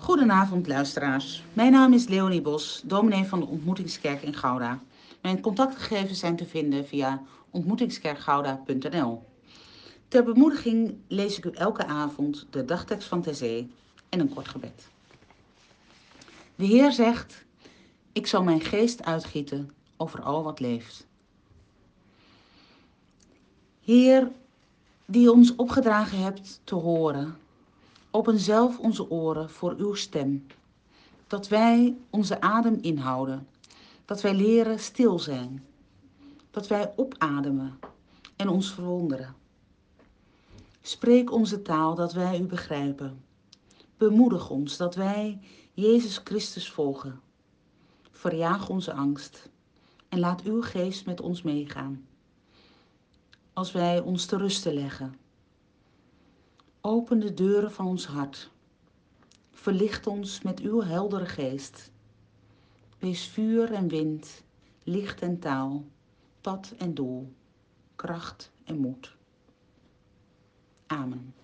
Goedenavond luisteraars. Mijn naam is Leonie Bos, dominee van de Ontmoetingskerk in Gouda. Mijn contactgegevens zijn te vinden via ontmoetingskerkgouda.nl. Ter bemoediging lees ik u elke avond de dagtekst van Terzee en een kort gebed. De Heer zegt, ik zal mijn geest uitgieten over al wat leeft. Heer, die ons opgedragen hebt te horen, open zelf onze oren voor uw stem, dat wij onze adem inhouden, dat wij leren stil zijn, dat wij opademen en ons verwonderen. Spreek onze taal dat wij u begrijpen. Bemoedig ons dat wij Jezus Christus volgen. Verjaag onze angst en laat uw geest met ons meegaan. Als wij ons te rusten leggen. Open de deuren van ons hart. Verlicht ons met uw heldere geest. Wees vuur en wind, licht en taal, pad en doel, kracht en moed. Amen.